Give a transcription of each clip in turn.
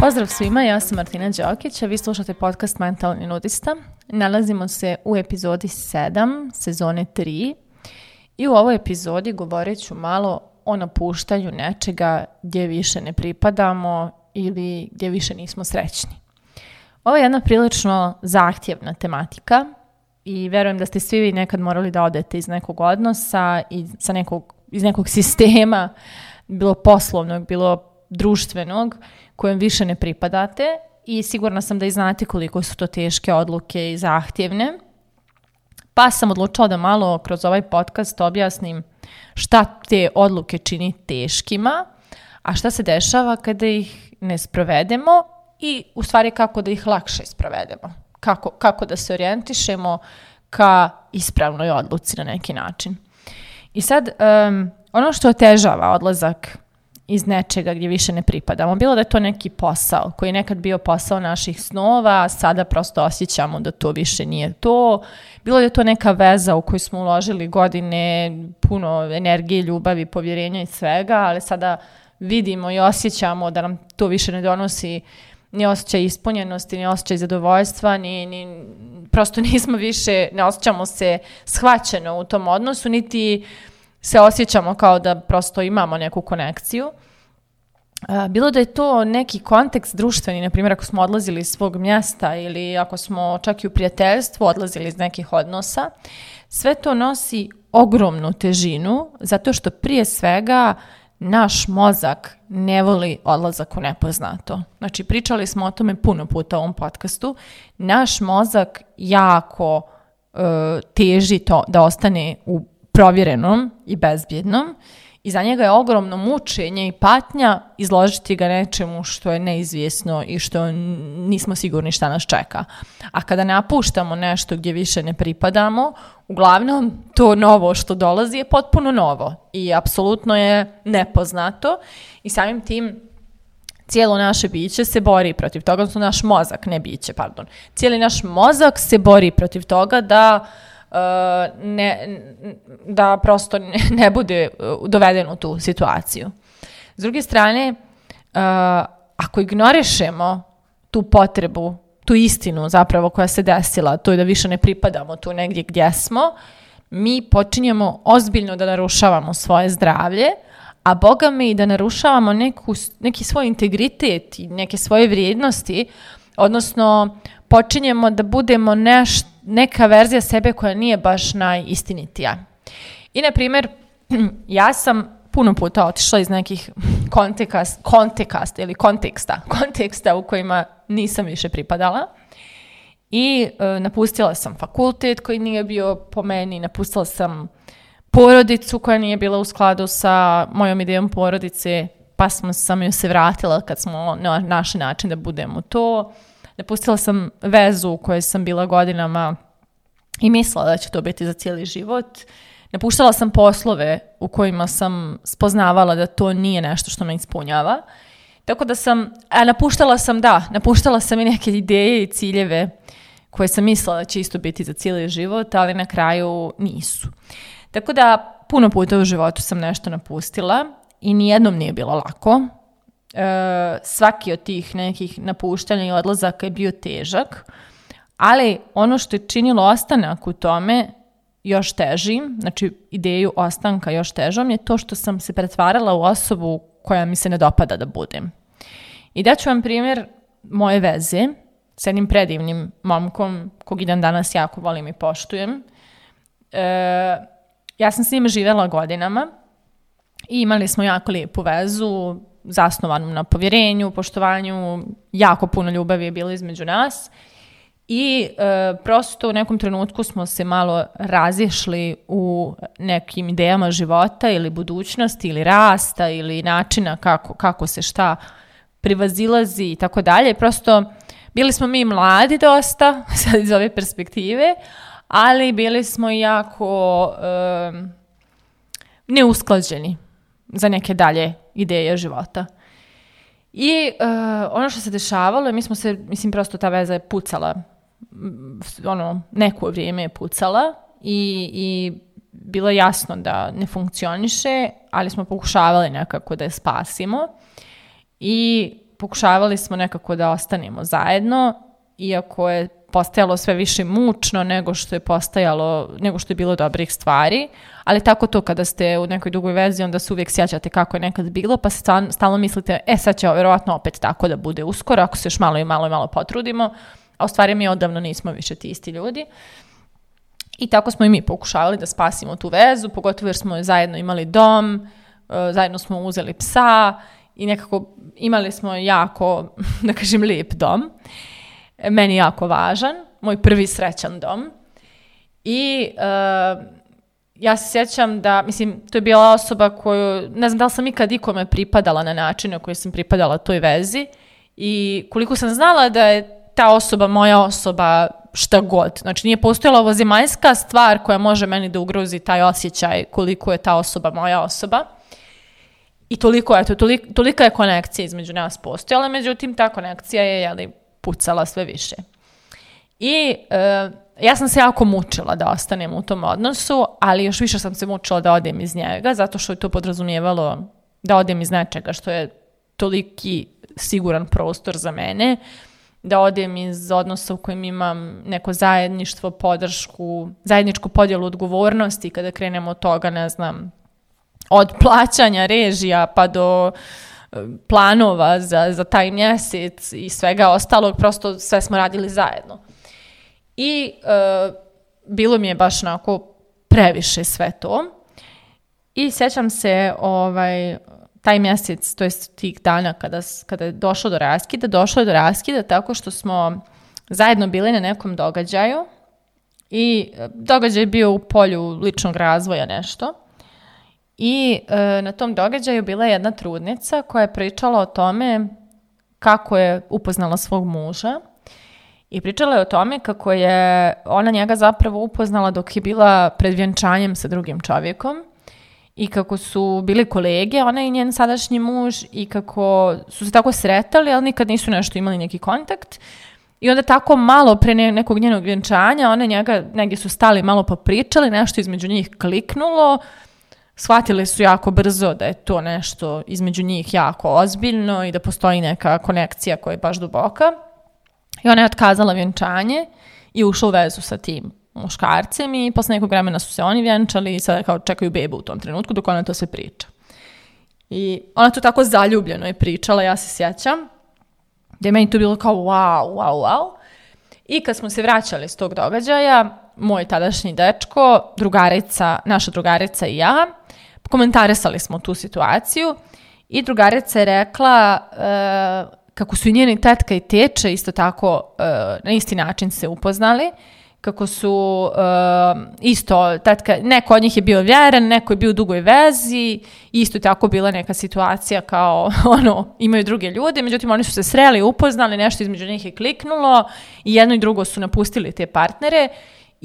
Pozdrav svima, ja sam Martina Đokić, a vi slušate podcast Mentalni nudista. Nalazimo se u epizodi 7, sezone 3. I u ovoj epizodi govorit ću malo o napuštanju nečega gdje više ne pripadamo ili gdje više nismo srećni. Ovo je jedna prilično zahtjevna tematika, i verujem da ste svi vi nekad morali da odete iz nekog odnosa i sa nekog, iz nekog sistema, bilo poslovnog, bilo društvenog, kojem više ne pripadate i sigurna sam da i znate koliko su to teške odluke i zahtjevne. Pa sam odlučila da malo kroz ovaj podcast objasnim šta te odluke čini teškima, a šta se dešava kada ih ne sprovedemo i u stvari kako da ih lakše sprovedemo kako, kako da se orijentišemo ka ispravnoj odluci na neki način. I sad, um, ono što otežava odlazak iz nečega gdje više ne pripadamo, bilo da je to neki posao koji je nekad bio posao naših snova, a sada prosto osjećamo da to više nije to, bilo da je to neka veza u koju smo uložili godine, puno energije, ljubavi, povjerenja i svega, ali sada vidimo i osjećamo da nam to više ne donosi ni osjećaj ispunjenosti, ni osjećaj zadovoljstva, ni, ni, prosto nismo više, ne osjećamo se shvaćeno u tom odnosu, niti se osjećamo kao da prosto imamo neku konekciju. Bilo da je to neki kontekst društveni, na primjer ako smo odlazili iz svog mjesta ili ako smo čak i u prijateljstvu odlazili iz nekih odnosa, sve to nosi ogromnu težinu zato što prije svega uh, naš mozak ne voli odlazak u nepoznato. Znači, pričali smo o tome puno puta u ovom podcastu. Naš mozak jako e, teži to da ostane u provjerenom i bezbjednom i za njega je ogromno mučenje i patnja izložiti ga nečemu što je neizvjesno i što nismo sigurni šta nas čeka. A kada napuštamo nešto gdje više ne pripadamo, uglavnom to novo što dolazi je potpuno novo i apsolutno je nepoznato i samim tim cijelo naše biće se bori protiv toga, odnosno naš mozak, ne biće, pardon. Cijeli naš mozak se bori protiv toga da Uh, ne, da prosto ne bude uh, doveden u tu situaciju. S druge strane, uh, ako ignorišemo tu potrebu, tu istinu zapravo koja se desila, to je da više ne pripadamo tu negdje gdje smo, mi počinjemo ozbiljno da narušavamo svoje zdravlje, a boga mi da narušavamo neku, neki svoj integritet i neke svoje vrijednosti, odnosno počinjemo da budemo nešto neka verzija sebe koja nije baš najistinitija. I, na primer, ja sam puno puta otišla iz nekih kontekast, kontekasta ili konteksta, konteksta u kojima nisam više pripadala i e, napustila sam fakultet koji nije bio po meni, napustila sam porodicu koja nije bila u skladu sa mojom idejom porodice, pa smo, sam ju se vratila kad smo na, našli način da budemo to napustila sam vezu u kojoj sam bila godinama i mislila da će to biti za cijeli život. Napuštala sam poslove u kojima sam spoznavala da to nije nešto što me ispunjava. Tako da sam, a napuštala sam, da, napuštala sam i neke ideje i ciljeve koje sam mislila da će isto biti za cijeli život, ali na kraju nisu. Tako da puno puta u životu sam nešto napustila i nijednom nije bilo lako e, svaki od tih nekih napuštanja i odlazaka je bio težak, ali ono što je činilo ostanak u tome još težim, znači ideju ostanka još težom je to što sam se pretvarala u osobu koja mi se ne dopada da budem. I daću vam primjer moje veze sa jednim predivnim momkom kog i dan danas jako volim i poštujem. E, ja sam s njim živela godinama i imali smo jako lijepu vezu, zasnovanom na povjerenju, poštovanju, jako puno ljubavi je bilo između nas. I e, prosto u nekom trenutku smo se malo razišli u nekim idejama života ili budućnosti ili rasta ili načina kako, kako se šta privazilazi i tako dalje. Prosto bili smo mi mladi dosta, sad iz ove perspektive, ali bili smo jako e, neusklađeni za neke dalje ideje života. I uh, ono što se dešavalo, mi smo se, mislim, prosto ta veza je pucala, ono, neko vrijeme je pucala i, i bilo je jasno da ne funkcioniše, ali smo pokušavali nekako da je spasimo i pokušavali smo nekako da ostanemo zajedno, iako je postajalo sve više mučno nego što je postajalo, nego što je bilo dobrih stvari, ali tako to kada ste u nekoj dugoj vezi, onda se uvijek sjećate kako je nekad bilo, pa se stalno, stalno mislite, e sad će vjerovatno opet tako da bude uskoro, ako se još malo i malo i malo potrudimo, a u stvari mi odavno nismo više ti isti ljudi. I tako smo i mi pokušavali da spasimo tu vezu, pogotovo jer smo zajedno imali dom, e, zajedno smo uzeli psa i nekako imali smo jako, da kažem, lijep dom. Uh, E, meni jako važan, moj prvi srećan dom. I uh, ja se sjećam da, mislim, to je bila osoba koju, ne znam da li sam ikad ikome pripadala na način na koji sam pripadala toj vezi i koliko sam znala da je ta osoba moja osoba šta god. Znači nije postojala ovo zemaljska stvar koja može meni da ugrozi taj osjećaj koliko je ta osoba moja osoba. I toliko, eto, toliko, tolika je konekcija između nas postojala, međutim ta konekcija je, jeli, pucala sve više. I e, ja sam se jako mučila da ostanem u tom odnosu, ali još više sam se mučila da odem iz njega, zato što je to podrazumijevalo da odem iz nečega, što je toliki siguran prostor za mene, da odem iz odnosa u kojem imam neko zajedništvo, podršku, zajedničku podjelu odgovornosti kada krenemo od toga, ne znam, od plaćanja režija pa do uh, planova za, za taj mjesec i svega ostalog, prosto sve smo radili zajedno. I e, bilo mi je baš onako previše sve to. I sećam se ovaj, taj mjesec, to jest tih dana kada, kada je došlo do raskida, došlo je do raskida tako što smo zajedno bili na nekom događaju i e, događaj je bio u polju ličnog razvoja nešto. I e, na tom događaju bila je jedna trudnica koja je pričala o tome kako je upoznala svog muža i pričala je o tome kako je ona njega zapravo upoznala dok je bila pred vjenčanjem sa drugim čovjekom i kako su bili kolege, ona i njen sadašnji muž i kako su se tako sretali, ali nikad nisu nešto imali neki kontakt. I onda tako malo pre nekog njenog vjenčanja, ona njega, negdje su stali malo popričali, nešto između njih kliknulo, shvatile su jako brzo da je to nešto između njih jako ozbiljno i da postoji neka konekcija koja je baš duboka. I ona je otkazala vjenčanje i ušla u vezu sa tim muškarcem i posle nekog vremena su se oni vjenčali i sada kao čekaju bebu u tom trenutku dok ona to sve priča. I ona to tako zaljubljeno je pričala, ja se sjećam, gde da je meni to bilo kao wow, wow, wow. I kad smo se vraćali s tog događaja, moj tadašnji dečko, drugarica, naša drugarica i ja, komentarisali smo tu situaciju i drugarica je rekla uh, kako su i njeni tetka i teče isto tako uh, na isti način se upoznali kako su uh, isto tetka, neko od njih je bio vjeren, neko je bio u dugoj vezi, isto tako bila neka situacija kao ono, imaju druge ljude, međutim oni su se sreli, upoznali, nešto između njih je kliknulo i jedno i drugo su napustili te partnere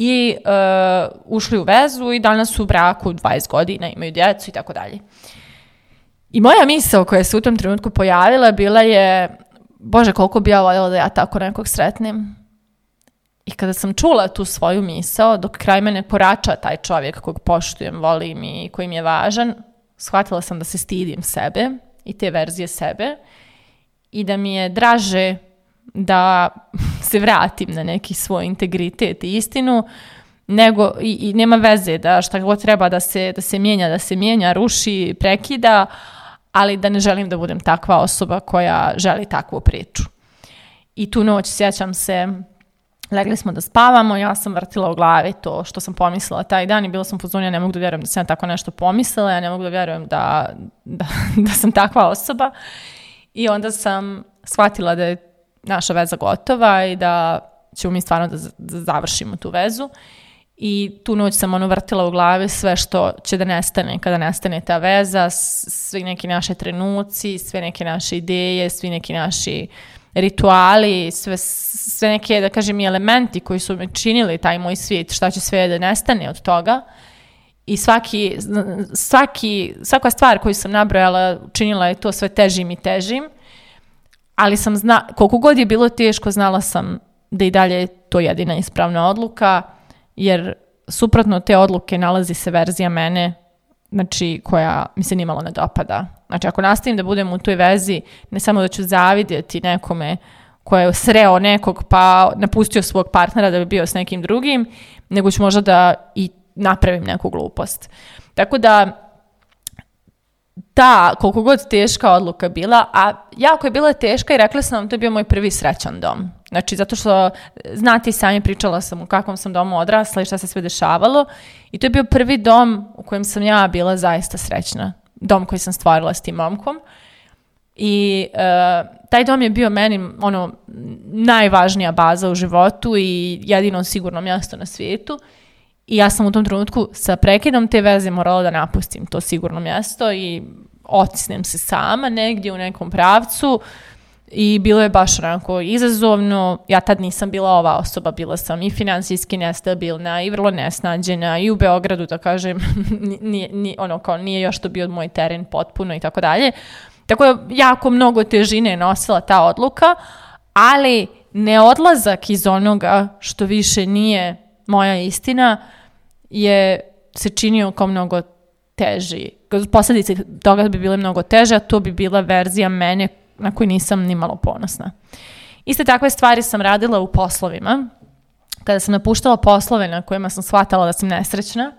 i uh, ušli u vezu i danas su u braku 20 godina, imaju djecu i tako dalje. I moja misao koja se u tom trenutku pojavila bila je, bože koliko bi ja voljela da ja tako nekog sretnem. I kada sam čula tu svoju misao, dok kraj mene porača taj čovjek kog poštujem, volim i koji mi je važan, shvatila sam da se stidim sebe i te verzije sebe i da mi je draže da se vratim na neki svoj integritet i istinu, nego i, i nema veze da šta god treba da se, da se mijenja, da se mijenja, ruši, prekida, ali da ne želim da budem takva osoba koja želi takvu priču. I tu noć sjećam se, legli smo da spavamo, ja sam vrtila u glavi to što sam pomislila taj dan i bila sam pozvonja, ja ne mogu da vjerujem da sam tako nešto pomislila, ja ne mogu da vjerujem da, da, da sam takva osoba. I onda sam shvatila da je naša veza gotova i da ćemo mi stvarno da, da završimo tu vezu. I tu noć sam ono vrtila u glavi sve što će da nestane kada nestane ta veza, svi neki naše trenuci, sve neke naše ideje, svi neki naši rituali, sve, sve neke, da kažem, i elementi koji su me činili taj moj svijet, šta će sve da nestane od toga. I svaki, svaki, svaka stvar koju sam nabrojala činila je to sve težim i težim ali sam zna, koliko god je bilo teško, znala sam da i dalje je to jedina ispravna odluka, jer suprotno te odluke nalazi se verzija mene znači, koja mi se nimalo ne dopada. Znači, ako nastavim da budem u toj vezi, ne samo da ću zavidjeti nekome koja je sreo nekog pa napustio svog partnera da bi bio s nekim drugim, nego ću možda da i napravim neku glupost. Tako da, ta, koliko god teška odluka bila, a jako je bila teška i rekla sam vam, to je bio moj prvi srećan dom. Znači, zato što znate i sami pričala sam u kakvom sam domu odrasla i šta se sve dešavalo i to je bio prvi dom u kojem sam ja bila zaista srećna. Dom koji sam stvarila s tim momkom. I e, taj dom je bio meni ono najvažnija baza u životu i jedino sigurno mjesto na svijetu. I ja sam u tom trenutku sa prekidom te veze morala da napustim to sigurno mjesto i otisnem se sama negdje u nekom pravcu i bilo je baš onako izazovno. Ja tad nisam bila ova osoba, bila sam i finansijski nestabilna i vrlo nesnađena i u Beogradu, da kažem, nije, nije, ono kao nije još to bio moj teren potpuno i tako dalje. Tako da jako mnogo težine nosila ta odluka, ali ne odlazak iz onoga što više nije moja istina je se činio kao mnogo teži. Posledice toga bi bile mnogo teže, a to bi bila verzija mene na koju nisam ni malo ponosna. Iste takve stvari sam radila u poslovima. Kada sam napuštala poslove na kojima sam shvatala da sam nesrećna,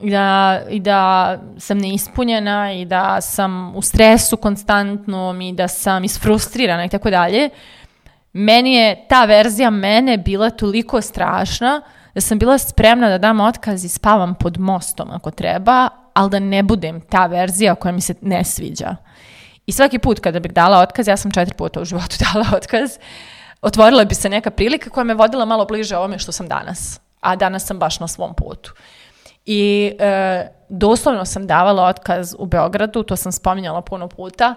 da, i da sam neispunjena i da sam u stresu konstantnom i da sam isfrustrirana i tako dalje, meni je ta verzija mene bila toliko strašna da sam bila spremna da dam otkaz i spavam pod mostom ako treba, ali da ne budem ta verzija koja mi se ne sviđa. I svaki put kada bih dala otkaz, ja sam četiri puta u životu dala otkaz, otvorila bi se neka prilika koja me vodila malo bliže ovome što sam danas. A danas sam baš na svom putu. I e, doslovno sam davala otkaz u Beogradu, to sam spominjala puno puta,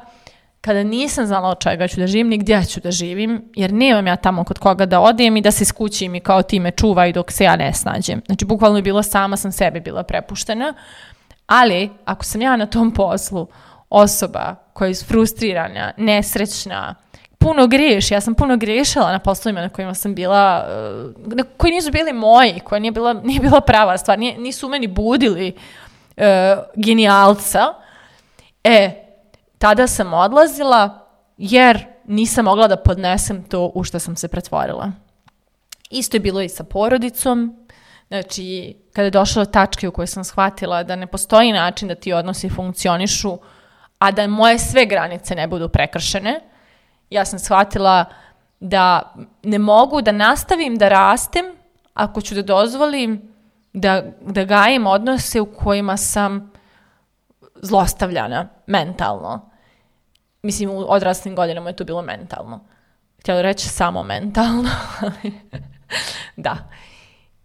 kada nisam znala od čega ću da živim, ni gdje ću da živim, jer nemam ja tamo kod koga da odem i da se iskućim i kao ti me čuvaj dok se ja ne snađem. Znači, bukvalno je bilo sama sam sebi bila prepuštena, ali ako sam ja na tom poslu osoba koja je frustrirana, nesrećna, puno griješ, ja sam puno griješila na poslovima na kojima sam bila, eh, na koji nisu bili moji, koja nije bila, nije bila prava stvar, nije, nisu meni budili uh, genijalca, e, tada sam odlazila jer nisam mogla da podnesem to u što sam se pretvorila. Isto je bilo i sa porodicom, znači kada je došla do tačke u kojoj sam shvatila da ne postoji način da ti odnosi funkcionišu, a da moje sve granice ne budu prekršene, ja sam shvatila da ne mogu da nastavim da rastem ako ću da dozvolim da, da gajem odnose u kojima sam zlostavljana mentalno mislim u odraslim godinama je to bilo mentalno. Htjela reći samo mentalno, ali da.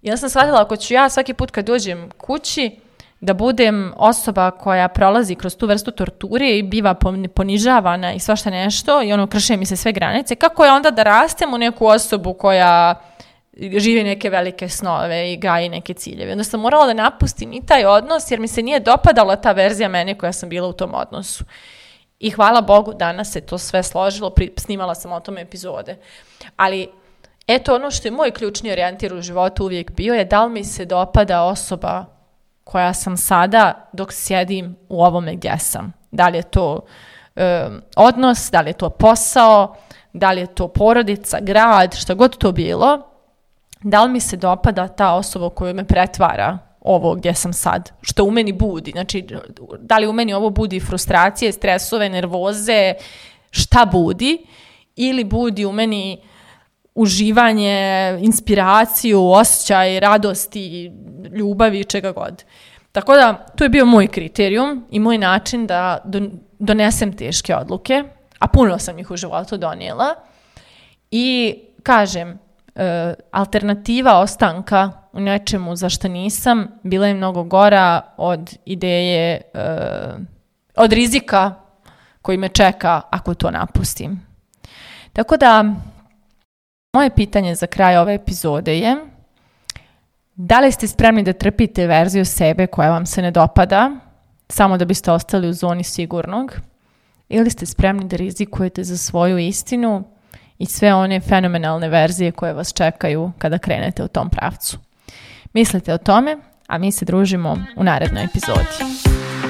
Ja sam shvatila ako ću ja svaki put kad dođem kući da budem osoba koja prolazi kroz tu vrstu torture i biva ponižavana i svašta nešto i ono krše mi se sve granice, kako je onda da rastem u neku osobu koja živi neke velike snove i gaji neke ciljeve. Onda sam morala da napustim i taj odnos jer mi se nije dopadala ta verzija mene koja sam bila u tom odnosu. I hvala Bogu, danas se to sve složilo, pri, snimala sam o tome epizode. Ali, eto ono što je moj ključni orijentir u životu uvijek bio je da li mi se dopada osoba koja sam sada dok sjedim u ovome gdje sam. Da li je to e, odnos, da li je to posao, da li je to porodica, grad, šta god to bilo, da li mi se dopada ta osoba koju me pretvara ovo gdje sam sad, što u meni budi. Znači, da li u meni ovo budi frustracije, stresove, nervoze, šta budi, ili budi u meni uživanje, inspiraciju, osjećaj, radosti, ljubavi, čega god. Tako da, to je bio moj kriterijum i moj način da donesem teške odluke, a puno sam ih u životu donijela. I kažem, E, alternativa ostanka u nečemu za što nisam bila je mnogo gora od ideje, e, od rizika koji me čeka ako to napustim. Tako da, moje pitanje za kraj ove epizode je da li ste spremni da trpite verziju sebe koja vam se ne dopada samo da biste ostali u zoni sigurnog ili ste spremni da rizikujete za svoju istinu i sve one fenomenalne verzije koje vas čekaju kada krenete u tom pravcu. Mislite o tome, a mi se družimo u narednoj epizodi.